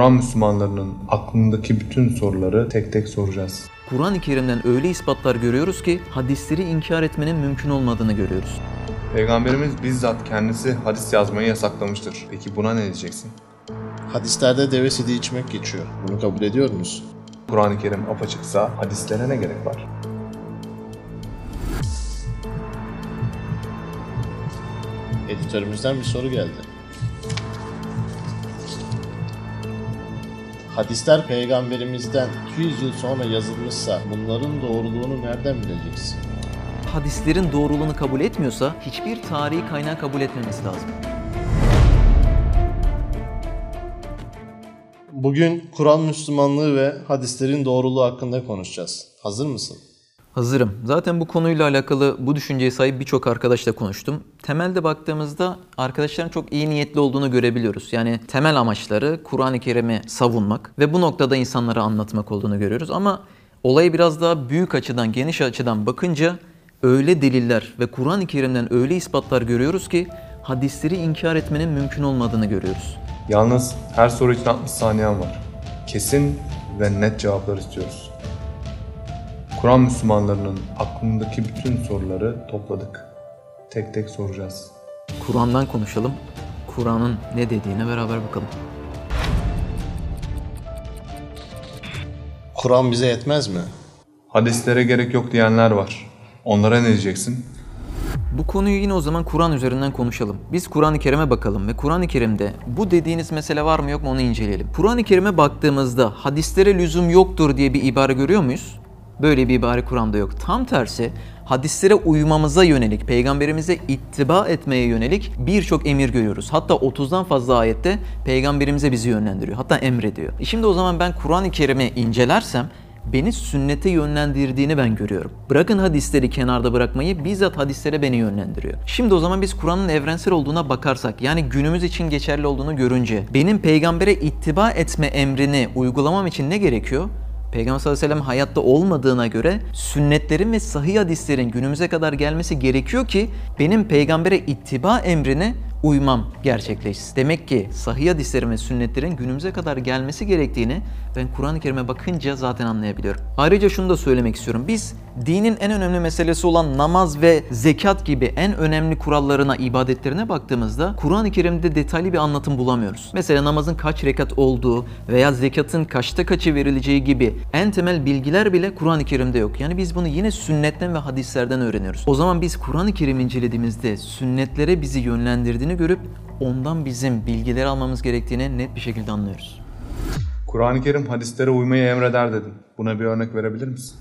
Kur'an Müslümanlarının aklındaki bütün soruları tek tek soracağız. Kur'an-ı Kerim'den öyle ispatlar görüyoruz ki hadisleri inkar etmenin mümkün olmadığını görüyoruz. Peygamberimiz bizzat kendisi hadis yazmayı yasaklamıştır. Peki buna ne diyeceksin? Hadislerde deve sidi içmek geçiyor. Bunu kabul ediyor musun? Kur'an-ı Kerim apaçıksa hadislere ne gerek var? Editörümüzden bir soru geldi. Hadisler peygamberimizden 200 yıl sonra yazılmışsa bunların doğruluğunu nereden bileceksin? Hadislerin doğruluğunu kabul etmiyorsa hiçbir tarihi kaynağı kabul etmemesi lazım. Bugün Kur'an Müslümanlığı ve hadislerin doğruluğu hakkında konuşacağız. Hazır mısın? Hazırım. Zaten bu konuyla alakalı bu düşünceye sahip birçok arkadaşla konuştum. Temelde baktığımızda arkadaşların çok iyi niyetli olduğunu görebiliyoruz. Yani temel amaçları Kur'an-ı Kerim'i savunmak ve bu noktada insanlara anlatmak olduğunu görüyoruz. Ama olayı biraz daha büyük açıdan, geniş açıdan bakınca öyle deliller ve Kur'an-ı Kerim'den öyle ispatlar görüyoruz ki hadisleri inkar etmenin mümkün olmadığını görüyoruz. Yalnız her soru için 60 saniyen var. Kesin ve net cevaplar istiyoruz. Kur'an Müslümanlarının aklındaki bütün soruları topladık. Tek tek soracağız. Kur'an'dan konuşalım. Kur'an'ın ne dediğine beraber bakalım. Kur'an bize yetmez mi? Hadislere gerek yok diyenler var. Onlara ne diyeceksin? Bu konuyu yine o zaman Kur'an üzerinden konuşalım. Biz Kur'an-ı Kerim'e bakalım ve Kur'an-ı Kerim'de bu dediğiniz mesele var mı yok mu onu inceleyelim. Kur'an-ı Kerim'e baktığımızda hadislere lüzum yoktur diye bir ibare görüyor muyuz? Böyle bir ibare Kur'an'da yok. Tam tersi hadislere uymamıza yönelik, peygamberimize ittiba etmeye yönelik birçok emir görüyoruz. Hatta 30'dan fazla ayette peygamberimize bizi yönlendiriyor. Hatta emrediyor. E Şimdi o zaman ben Kur'an-ı Kerim'i incelersem beni sünnete yönlendirdiğini ben görüyorum. Bırakın hadisleri kenarda bırakmayı bizzat hadislere beni yönlendiriyor. Şimdi o zaman biz Kur'an'ın evrensel olduğuna bakarsak yani günümüz için geçerli olduğunu görünce benim peygambere ittiba etme emrini uygulamam için ne gerekiyor? Peygamber sallallahu aleyhi ve sellem hayatta olmadığına göre sünnetlerin ve sahih hadislerin günümüze kadar gelmesi gerekiyor ki benim peygambere ittiba emrine uymam gerçekleşsin. Demek ki sahih hadislerin ve sünnetlerin günümüze kadar gelmesi gerektiğini ben Kur'an-ı Kerim'e bakınca zaten anlayabiliyorum. Ayrıca şunu da söylemek istiyorum. Biz dinin en önemli meselesi olan namaz ve zekat gibi en önemli kurallarına, ibadetlerine baktığımızda Kur'an-ı Kerim'de detaylı bir anlatım bulamıyoruz. Mesela namazın kaç rekat olduğu veya zekatın kaçta kaçı verileceği gibi en temel bilgiler bile Kur'an-ı Kerim'de yok. Yani biz bunu yine sünnetten ve hadislerden öğreniyoruz. O zaman biz Kur'an-ı Kerim incelediğimizde sünnetlere bizi yönlendirdiğini görüp ondan bizim bilgileri almamız gerektiğini net bir şekilde anlıyoruz. Kur'an-ı Kerim hadislere uymayı emreder dedin. Buna bir örnek verebilir misin?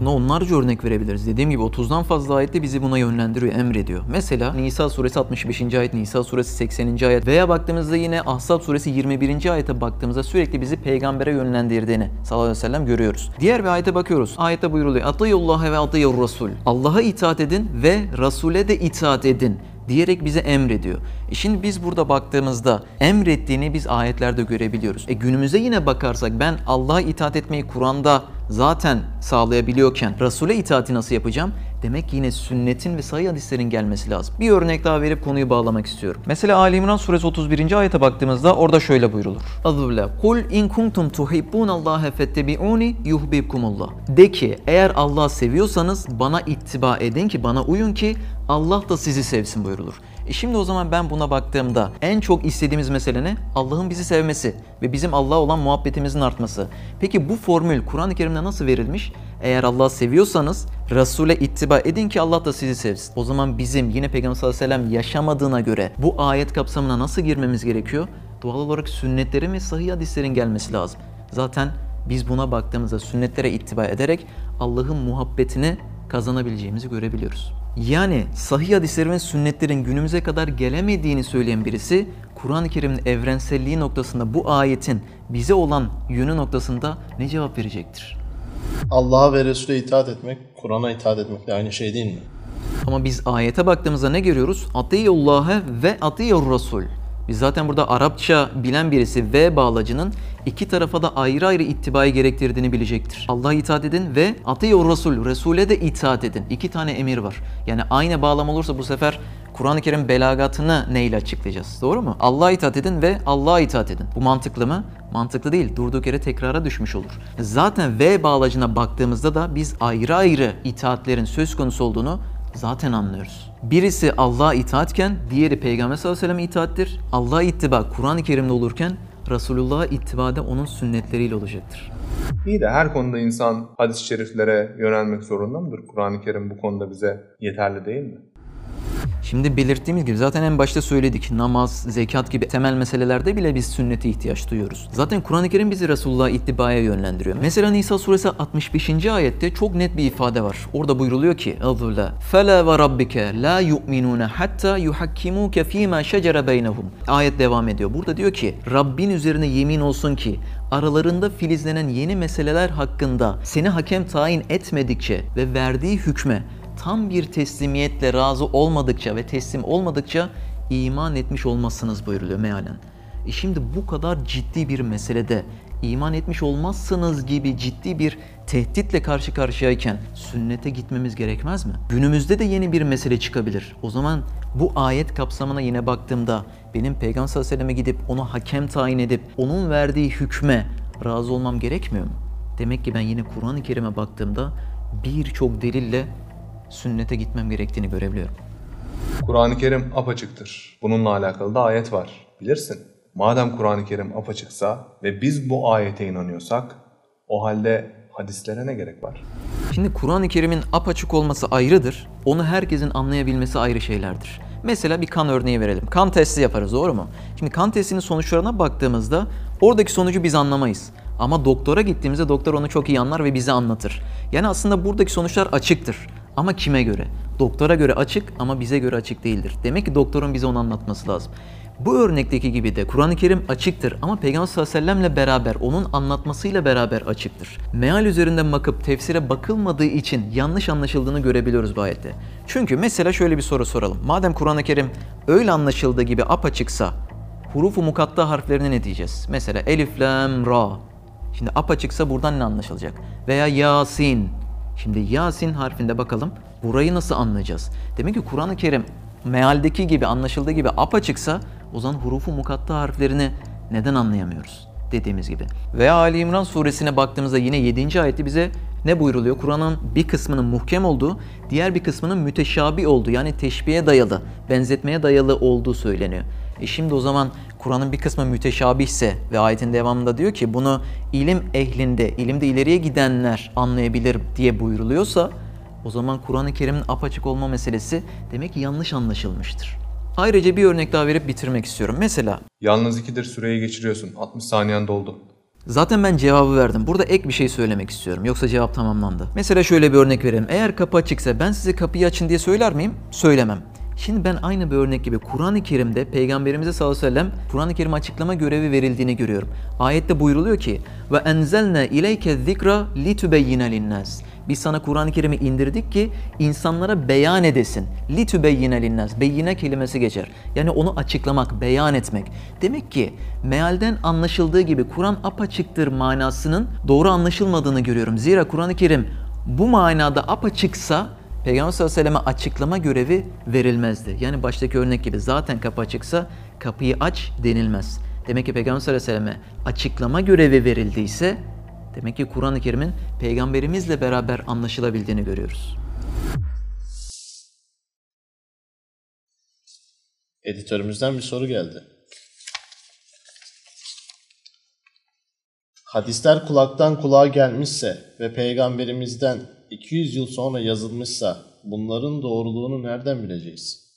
Buna onlarca örnek verebiliriz. Dediğim gibi 30'dan fazla ayette bizi buna yönlendiriyor, emrediyor. Mesela Nisa suresi 65. ayet, Nisa suresi 80. ayet veya baktığımızda yine Ahzab suresi 21. ayete baktığımızda sürekli bizi peygambere yönlendirdiğini sallallahu aleyhi ve sellem görüyoruz. Diğer bir ayete bakıyoruz. Ayette buyuruluyor. Atıyullaha ve atıyur rasul. Allah'a itaat edin ve Rasule de itaat edin diyerek bize emrediyor. E şimdi biz burada baktığımızda emrettiğini biz ayetlerde görebiliyoruz. E günümüze yine bakarsak ben Allah'a itaat etmeyi Kur'an'da zaten sağlayabiliyorken Resul'e itaati nasıl yapacağım? Demek ki yine sünnetin ve sahih hadislerin gelmesi lazım. Bir örnek daha verip konuyu bağlamak istiyorum. Mesela Ali İmran suresi 31. ayete baktığımızda orada şöyle buyrulur. Azullah. Kul in kuntum tuhibbunallaha fettebi'uni yuhibbukumullah. De ki eğer Allah'ı seviyorsanız bana ittiba edin ki bana uyun ki Allah da sizi sevsin buyurulur. E şimdi o zaman ben buna baktığımda en çok istediğimiz mesele ne? Allah'ın bizi sevmesi ve bizim Allah'a olan muhabbetimizin artması. Peki bu formül Kur'an-ı Kerim'de nasıl verilmiş? Eğer Allah'ı seviyorsanız Resul'e ittiba edin ki Allah da sizi sevsin. O zaman bizim yine Peygamber sallallahu aleyhi ve sellem yaşamadığına göre bu ayet kapsamına nasıl girmemiz gerekiyor? Doğal olarak sünnetlerin ve sahih hadislerin gelmesi lazım. Zaten biz buna baktığımızda sünnetlere ittiba ederek Allah'ın muhabbetini kazanabileceğimizi görebiliyoruz. Yani sahih hadislerin ve sünnetlerin günümüze kadar gelemediğini söyleyen birisi Kur'an-ı Kerim'in evrenselliği noktasında bu ayetin bize olan yönü noktasında ne cevap verecektir? Allah'a ve Resul'e itaat etmek, Kur'an'a itaat etmekle aynı şey değil mi? Ama biz ayete baktığımızda ne görüyoruz? Atiyullah'e ve atiyur Rasul. Zaten burada Arapça bilen birisi ve bağlacının iki tarafa da ayrı ayrı ittibayı gerektirdiğini bilecektir. Allah'a itaat edin ve atiyur Rasul, Resul'e de itaat edin. İki tane emir var. Yani aynı bağlam olursa bu sefer Kur'an-ı Kerim belagatını neyle açıklayacağız? Doğru mu? Allah'a itaat edin ve Allah'a itaat edin. Bu mantıklı mı? Mantıklı değil. Durduk yere tekrara düşmüş olur. Zaten V bağlacına baktığımızda da biz ayrı ayrı itaatlerin söz konusu olduğunu zaten anlıyoruz. Birisi Allah'a itaatken diğeri Peygamber sallallahu aleyhi ve sellem itaattir. Allah'a ittiba Kur'an-ı Kerim'de olurken Resulullah'a ittibada onun sünnetleriyle olacaktır. İyi de her konuda insan hadis-i şeriflere yönelmek zorunda mıdır? Kur'an-ı Kerim bu konuda bize yeterli değil mi? Şimdi belirttiğimiz gibi zaten en başta söyledik namaz, zekat gibi temel meselelerde bile biz sünnete ihtiyaç duyuyoruz. Zaten Kur'an-ı Kerim bizi Resulullah'a ittibaya yönlendiriyor. Mesela Nisa suresi 65. ayette çok net bir ifade var. Orada buyruluyor ki Azula fela ve rabbike la yu'minuna hatta yuhakkimuke fima şecere beynehum. Ayet devam ediyor. Burada diyor ki Rabbin üzerine yemin olsun ki aralarında filizlenen yeni meseleler hakkında seni hakem tayin etmedikçe ve verdiği hükme tam bir teslimiyetle razı olmadıkça ve teslim olmadıkça iman etmiş olmazsınız buyuruluyor mealen. E şimdi bu kadar ciddi bir meselede iman etmiş olmazsınız gibi ciddi bir tehditle karşı karşıyayken sünnete gitmemiz gerekmez mi? Günümüzde de yeni bir mesele çıkabilir. O zaman bu ayet kapsamına yine baktığımda benim Peygamber sallallahu aleyhi ve gidip onu hakem tayin edip onun verdiği hükme razı olmam gerekmiyor mu? Demek ki ben yine Kur'an-ı Kerim'e baktığımda birçok delille sünnete gitmem gerektiğini görebiliyorum. Kur'an-ı Kerim apaçıktır. Bununla alakalı da ayet var. Bilirsin. Madem Kur'an-ı Kerim apaçıksa ve biz bu ayete inanıyorsak o halde hadislere ne gerek var? Şimdi Kur'an-ı Kerim'in apaçık olması ayrıdır. Onu herkesin anlayabilmesi ayrı şeylerdir. Mesela bir kan örneği verelim. Kan testi yaparız doğru mu? Şimdi kan testinin sonuçlarına baktığımızda oradaki sonucu biz anlamayız. Ama doktora gittiğimizde doktor onu çok iyi anlar ve bize anlatır. Yani aslında buradaki sonuçlar açıktır. Ama kime göre? Doktora göre açık ama bize göre açık değildir. Demek ki doktorun bize onu anlatması lazım. Bu örnekteki gibi de Kur'an-ı Kerim açıktır ama Peygamber sallallahu aleyhi ve sellemle beraber onun anlatmasıyla beraber açıktır. Meal üzerinden bakıp tefsire bakılmadığı için yanlış anlaşıldığını görebiliyoruz bu ayette. Çünkü mesela şöyle bir soru soralım. Madem Kur'an-ı Kerim öyle anlaşıldığı gibi apaçıksa hurufu mukatta harflerine ne diyeceğiz? Mesela elif, lam, ra. Şimdi apaçıksa buradan ne anlaşılacak? Veya yasin. Şimdi yasin harfinde bakalım burayı nasıl anlayacağız? Demek ki Kur'an-ı Kerim mealdeki gibi anlaşıldığı gibi apaçıksa o zaman hurufu mukatta harflerini neden anlayamıyoruz? Dediğimiz gibi. Veya Ali İmran suresine baktığımızda yine 7. ayette bize ne buyruluyor? Kur'an'ın bir kısmının muhkem olduğu, diğer bir kısmının müteşabi olduğu yani teşbihe dayalı, benzetmeye dayalı olduğu söyleniyor. E şimdi o zaman Kur'an'ın bir kısmı müteşabihse ve ayetin devamında diyor ki bunu ilim ehlinde, ilimde ileriye gidenler anlayabilir diye buyruluyorsa o zaman Kur'an-ı Kerim'in apaçık olma meselesi demek ki yanlış anlaşılmıştır. Ayrıca bir örnek daha verip bitirmek istiyorum. Mesela Yalnız ikidir süreyi geçiriyorsun. 60 saniyen doldu. Zaten ben cevabı verdim. Burada ek bir şey söylemek istiyorum. Yoksa cevap tamamlandı. Mesela şöyle bir örnek verelim. Eğer kapı açıksa ben size kapıyı açın diye söyler miyim? Söylemem. Şimdi ben aynı bir örnek gibi Kur'an-ı Kerim'de Peygamberimize sallallahu aleyhi ve sellem Kur'an-ı Kerim açıklama görevi verildiğini görüyorum. Ayette buyruluyor ki ve enzelne ileyke zikra litubeyyine linnas. Biz sana Kur'an-ı Kerim'i indirdik ki insanlara beyan edesin. Litübeyyine linnas. Beyine kelimesi geçer. Yani onu açıklamak, beyan etmek. Demek ki mealden anlaşıldığı gibi Kur'an apaçıktır manasının doğru anlaşılmadığını görüyorum. Zira Kur'an-ı Kerim bu manada apaçıksa Peygamber sallallahu aleyhi ve selleme açıklama görevi verilmezdi. Yani baştaki örnek gibi zaten kapı açıksa kapıyı aç denilmez. Demek ki Peygamber sallallahu aleyhi ve selleme açıklama görevi verildiyse demek ki Kur'an-ı Kerim'in peygamberimizle beraber anlaşılabildiğini görüyoruz. Editörümüzden bir soru geldi. Hadisler kulaktan kulağa gelmişse ve peygamberimizden 200 yıl sonra yazılmışsa bunların doğruluğunu nereden bileceğiz?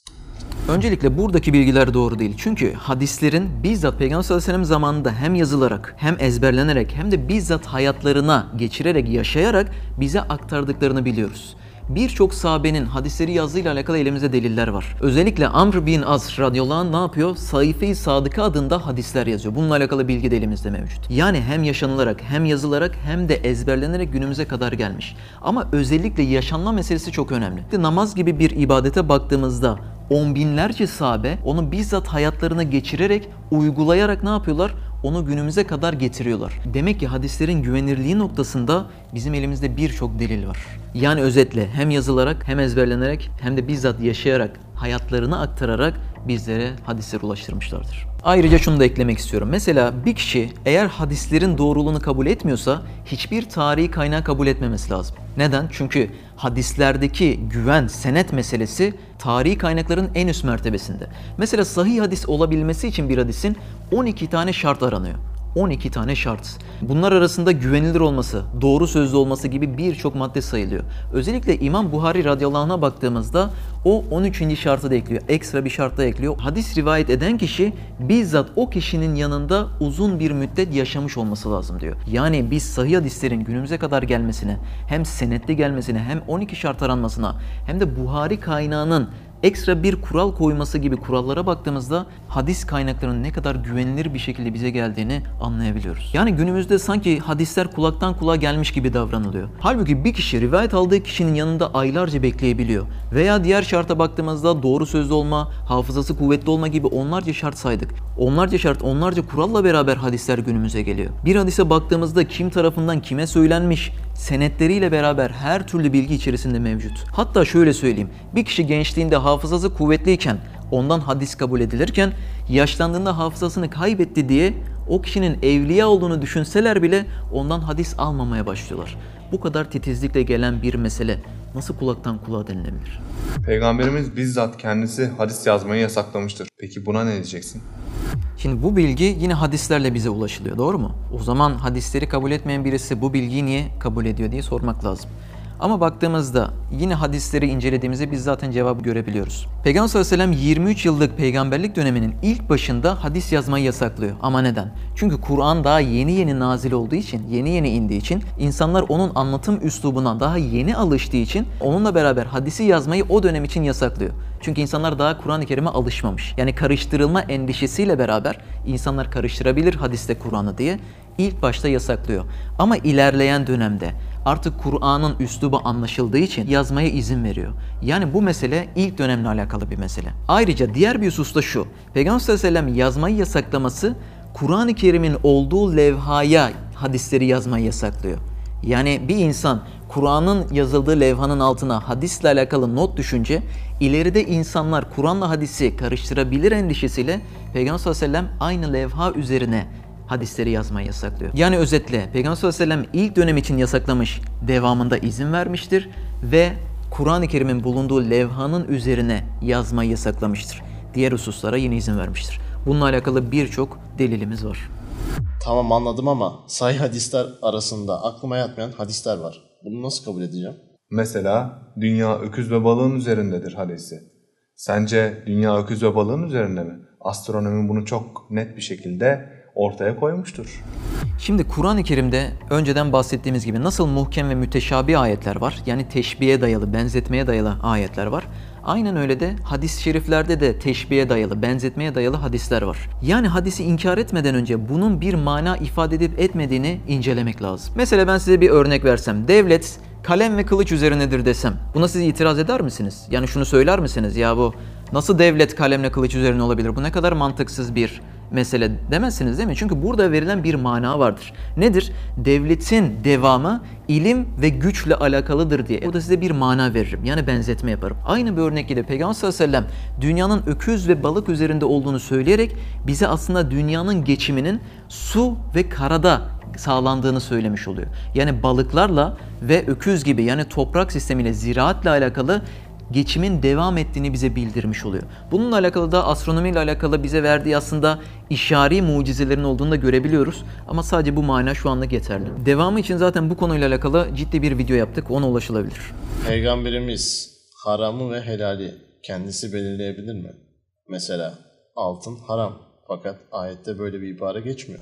Öncelikle buradaki bilgiler doğru değil. Çünkü hadislerin bizzat Peygamber sallallahu aleyhi ve sellem zamanında hem yazılarak hem ezberlenerek hem de bizzat hayatlarına geçirerek, yaşayarak bize aktardıklarını biliyoruz. Birçok sahabenin hadisleri yazdığıyla alakalı elimizde deliller var. Özellikle Amr bin As radıyallahu anh ne yapıyor? Sayfe-i Sadıka adında hadisler yazıyor. Bununla alakalı bilgi de elimizde mevcut. Yani hem yaşanılarak hem yazılarak hem de ezberlenerek günümüze kadar gelmiş. Ama özellikle yaşanma meselesi çok önemli. Namaz gibi bir ibadete baktığımızda on binlerce sahabe onu bizzat hayatlarına geçirerek, uygulayarak ne yapıyorlar? Onu günümüze kadar getiriyorlar. Demek ki hadislerin güvenirliği noktasında bizim elimizde birçok delil var. Yani özetle hem yazılarak hem ezberlenerek hem de bizzat yaşayarak hayatlarını aktararak bizlere hadisler ulaştırmışlardır. Ayrıca şunu da eklemek istiyorum. Mesela bir kişi eğer hadislerin doğruluğunu kabul etmiyorsa hiçbir tarihi kaynağı kabul etmemesi lazım. Neden? Çünkü hadislerdeki güven, senet meselesi tarihi kaynakların en üst mertebesinde. Mesela sahih hadis olabilmesi için bir hadisin 12 tane şart aranıyor. 12 tane şart. Bunlar arasında güvenilir olması, doğru sözlü olması gibi birçok madde sayılıyor. Özellikle İmam Buhari radıyallahu anh'a baktığımızda o 13. şartı da ekliyor. Ekstra bir şart da ekliyor. Hadis rivayet eden kişi bizzat o kişinin yanında uzun bir müddet yaşamış olması lazım diyor. Yani biz sahih hadislerin günümüze kadar gelmesine, hem senetli gelmesine, hem 12 şart aranmasına, hem de Buhari kaynağının ekstra bir kural koyması gibi kurallara baktığımızda hadis kaynaklarının ne kadar güvenilir bir şekilde bize geldiğini anlayabiliyoruz. Yani günümüzde sanki hadisler kulaktan kulağa gelmiş gibi davranılıyor. Halbuki bir kişi rivayet aldığı kişinin yanında aylarca bekleyebiliyor. Veya diğer şarta baktığımızda doğru sözlü olma, hafızası kuvvetli olma gibi onlarca şart saydık. Onlarca şart, onlarca kuralla beraber hadisler günümüze geliyor. Bir hadise baktığımızda kim tarafından kime söylenmiş, senetleriyle beraber her türlü bilgi içerisinde mevcut. Hatta şöyle söyleyeyim, bir kişi gençliğinde hafızası kuvvetliyken ondan hadis kabul edilirken yaşlandığında hafızasını kaybetti diye o kişinin evliya olduğunu düşünseler bile ondan hadis almamaya başlıyorlar. Bu kadar titizlikle gelen bir mesele nasıl kulaktan kulağa denilebilir? Peygamberimiz bizzat kendisi hadis yazmayı yasaklamıştır. Peki buna ne diyeceksin? Şimdi bu bilgi yine hadislerle bize ulaşılıyor doğru mu? O zaman hadisleri kabul etmeyen birisi bu bilgiyi niye kabul ediyor diye sormak lazım. Ama baktığımızda yine hadisleri incelediğimizde biz zaten cevabı görebiliyoruz. Peygamber sallallahu aleyhi ve sellem 23 yıllık peygamberlik döneminin ilk başında hadis yazmayı yasaklıyor. Ama neden? Çünkü Kur'an daha yeni yeni nazil olduğu için, yeni yeni indiği için insanlar onun anlatım üslubuna daha yeni alıştığı için onunla beraber hadisi yazmayı o dönem için yasaklıyor. Çünkü insanlar daha Kur'an-ı Kerim'e alışmamış. Yani karıştırılma endişesiyle beraber insanlar karıştırabilir hadiste Kur'an'ı diye ilk başta yasaklıyor. Ama ilerleyen dönemde artık Kur'an'ın üslubu anlaşıldığı için yazmaya izin veriyor. Yani bu mesele ilk dönemle alakalı bir mesele. Ayrıca diğer bir husus da şu. Peygamber sallallahu aleyhi ve sellem yazmayı yasaklaması Kur'an-ı Kerim'in olduğu levhaya hadisleri yazmayı yasaklıyor. Yani bir insan Kur'an'ın yazıldığı levhanın altına hadisle alakalı not düşünce ileride insanlar Kur'an'la hadisi karıştırabilir endişesiyle Peygamber sallallahu aleyhi ve sellem aynı levha üzerine hadisleri yazmayı yasaklıyor. Yani özetle Peygamber sallallahu aleyhi ve sellem ilk dönem için yasaklamış, devamında izin vermiştir ve Kur'an-ı Kerim'in bulunduğu levhanın üzerine yazmayı yasaklamıştır. Diğer hususlara yine izin vermiştir. Bununla alakalı birçok delilimiz var. Tamam anladım ama sahih hadisler arasında aklıma yatmayan hadisler var. Bunu nasıl kabul edeceğim? Mesela dünya öküz ve balığın üzerindedir hadisi. Sence dünya öküz ve balığın üzerinde mi? Astronomi bunu çok net bir şekilde ortaya koymuştur. Şimdi Kur'an-ı Kerim'de önceden bahsettiğimiz gibi nasıl muhkem ve müteşabih ayetler var, yani teşbihe dayalı, benzetmeye dayalı ayetler var. Aynen öyle de hadis-i şeriflerde de teşbihe dayalı, benzetmeye dayalı hadisler var. Yani hadisi inkar etmeden önce bunun bir mana ifade edip etmediğini incelemek lazım. Mesela ben size bir örnek versem, devlet kalem ve kılıç üzerinedir desem, buna siz itiraz eder misiniz? Yani şunu söyler misiniz? Ya bu nasıl devlet kalemle kılıç üzerine olabilir? Bu ne kadar mantıksız bir mesele demezsiniz değil mi? Çünkü burada verilen bir mana vardır. Nedir? Devletin devamı ilim ve güçle alakalıdır diye. Burada size bir mana veririm. Yani benzetme yaparım. Aynı bir örnek ile Peygamber sallallahu aleyhi ve sellem dünyanın öküz ve balık üzerinde olduğunu söyleyerek bize aslında dünyanın geçiminin su ve karada sağlandığını söylemiş oluyor. Yani balıklarla ve öküz gibi yani toprak sistemiyle ziraatle alakalı geçimin devam ettiğini bize bildirmiş oluyor. Bununla alakalı da astronomiyle alakalı bize verdiği aslında işari mucizelerin olduğunu da görebiliyoruz. Ama sadece bu mana şu anlık yeterli. Devamı için zaten bu konuyla alakalı ciddi bir video yaptık. Ona ulaşılabilir. Peygamberimiz haramı ve helali kendisi belirleyebilir mi? Mesela altın haram fakat ayette böyle bir ibare geçmiyor.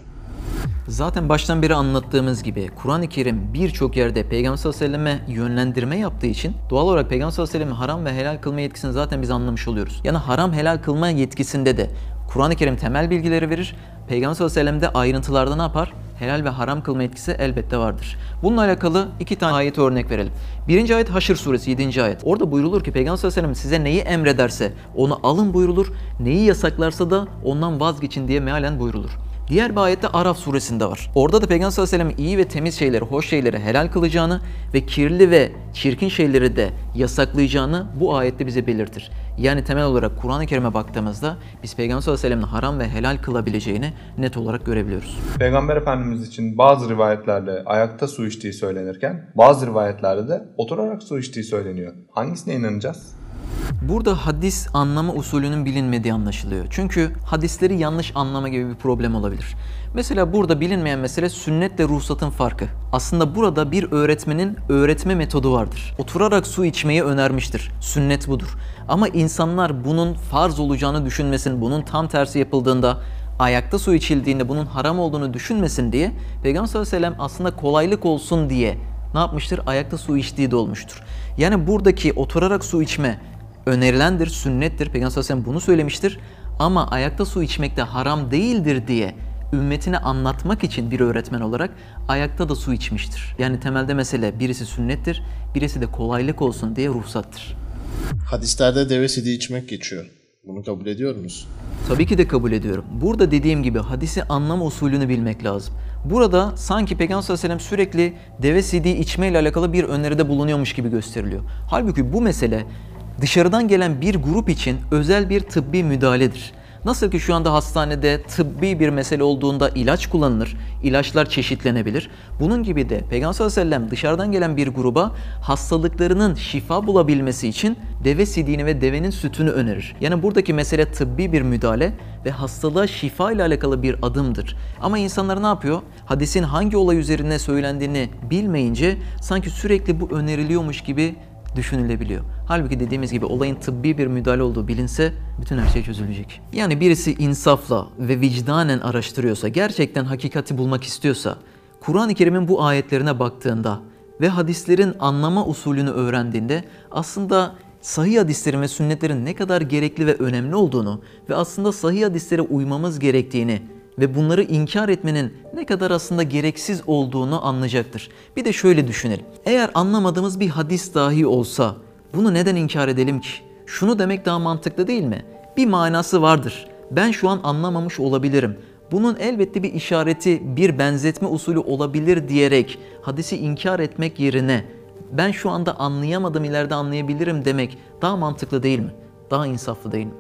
Zaten baştan beri anlattığımız gibi Kur'an-ı Kerim birçok yerde Peygamber sallallahu aleyhi ve selleme yönlendirme yaptığı için doğal olarak Peygamber sallallahu aleyhi ve sellem'in haram ve helal kılma yetkisini zaten biz anlamış oluyoruz. Yani haram helal kılma yetkisinde de Kur'an-ı Kerim temel bilgileri verir. Peygamber sallallahu aleyhi ve sellem de ayrıntılarda ne yapar? Helal ve haram kılma etkisi elbette vardır. Bununla alakalı iki tane ayet örnek verelim. Birinci ayet Haşr suresi 7. ayet. Orada buyrulur ki Peygamber sallallahu aleyhi ve sellem size neyi emrederse onu alın buyrulur. Neyi yasaklarsa da ondan vazgeçin diye mealen buyrulur. Diğer bir ayette Araf suresinde var. Orada da Peygamber sallallahu aleyhi ve sellem iyi ve temiz şeyleri, hoş şeyleri helal kılacağını ve kirli ve çirkin şeyleri de yasaklayacağını bu ayette bize belirtir. Yani temel olarak Kur'an-ı Kerim'e baktığımızda biz Peygamber sallallahu aleyhi ve sellem'in haram ve helal kılabileceğini net olarak görebiliyoruz. Peygamber Efendimiz için bazı rivayetlerde ayakta su içtiği söylenirken bazı rivayetlerde de oturarak su içtiği söyleniyor. Hangisine inanacağız? Burada hadis anlama usulünün bilinmediği anlaşılıyor. Çünkü hadisleri yanlış anlama gibi bir problem olabilir. Mesela burada bilinmeyen mesele sünnetle ruhsatın farkı. Aslında burada bir öğretmenin öğretme metodu vardır. Oturarak su içmeyi önermiştir. Sünnet budur. Ama insanlar bunun farz olacağını düşünmesin, bunun tam tersi yapıldığında ayakta su içildiğinde bunun haram olduğunu düşünmesin diye Peygamber sallallahu aleyhi ve sellem aslında kolaylık olsun diye ne yapmıştır? Ayakta su içtiği de olmuştur. Yani buradaki oturarak su içme önerilendir, sünnettir. Peygamber sallallahu aleyhi ve sellem bunu söylemiştir. Ama ayakta su içmek de haram değildir diye ümmetine anlatmak için bir öğretmen olarak ayakta da su içmiştir. Yani temelde mesele birisi sünnettir, birisi de kolaylık olsun diye ruhsattır. Hadislerde deve sidiği içmek geçiyor. Bunu kabul ediyor musun? Tabii ki de kabul ediyorum. Burada dediğim gibi hadisi anlama usulünü bilmek lazım. Burada sanki Peygamber sallallahu aleyhi ve sellem sürekli deve sidiği içme ile alakalı bir öneride bulunuyormuş gibi gösteriliyor. Halbuki bu mesele dışarıdan gelen bir grup için özel bir tıbbi müdahaledir. Nasıl ki şu anda hastanede tıbbi bir mesele olduğunda ilaç kullanılır, ilaçlar çeşitlenebilir. Bunun gibi de Peygamber sallallahu aleyhi ve sellem dışarıdan gelen bir gruba hastalıklarının şifa bulabilmesi için deve sidiğini ve devenin sütünü önerir. Yani buradaki mesele tıbbi bir müdahale ve hastalığa şifa ile alakalı bir adımdır. Ama insanlar ne yapıyor? Hadisin hangi olay üzerine söylendiğini bilmeyince sanki sürekli bu öneriliyormuş gibi düşünülebiliyor. Halbuki dediğimiz gibi olayın tıbbi bir müdahale olduğu bilinse bütün her şey çözülecek. Yani birisi insafla ve vicdanen araştırıyorsa, gerçekten hakikati bulmak istiyorsa, Kur'an-ı Kerim'in bu ayetlerine baktığında ve hadislerin anlama usulünü öğrendiğinde aslında sahih hadislerin ve sünnetlerin ne kadar gerekli ve önemli olduğunu ve aslında sahih hadislere uymamız gerektiğini ve bunları inkar etmenin ne kadar aslında gereksiz olduğunu anlayacaktır. Bir de şöyle düşünelim. Eğer anlamadığımız bir hadis dahi olsa bunu neden inkar edelim ki? Şunu demek daha mantıklı değil mi? Bir manası vardır. Ben şu an anlamamış olabilirim. Bunun elbette bir işareti, bir benzetme usulü olabilir diyerek hadisi inkar etmek yerine ben şu anda anlayamadım ileride anlayabilirim demek daha mantıklı değil mi? Daha insaflı değil mi?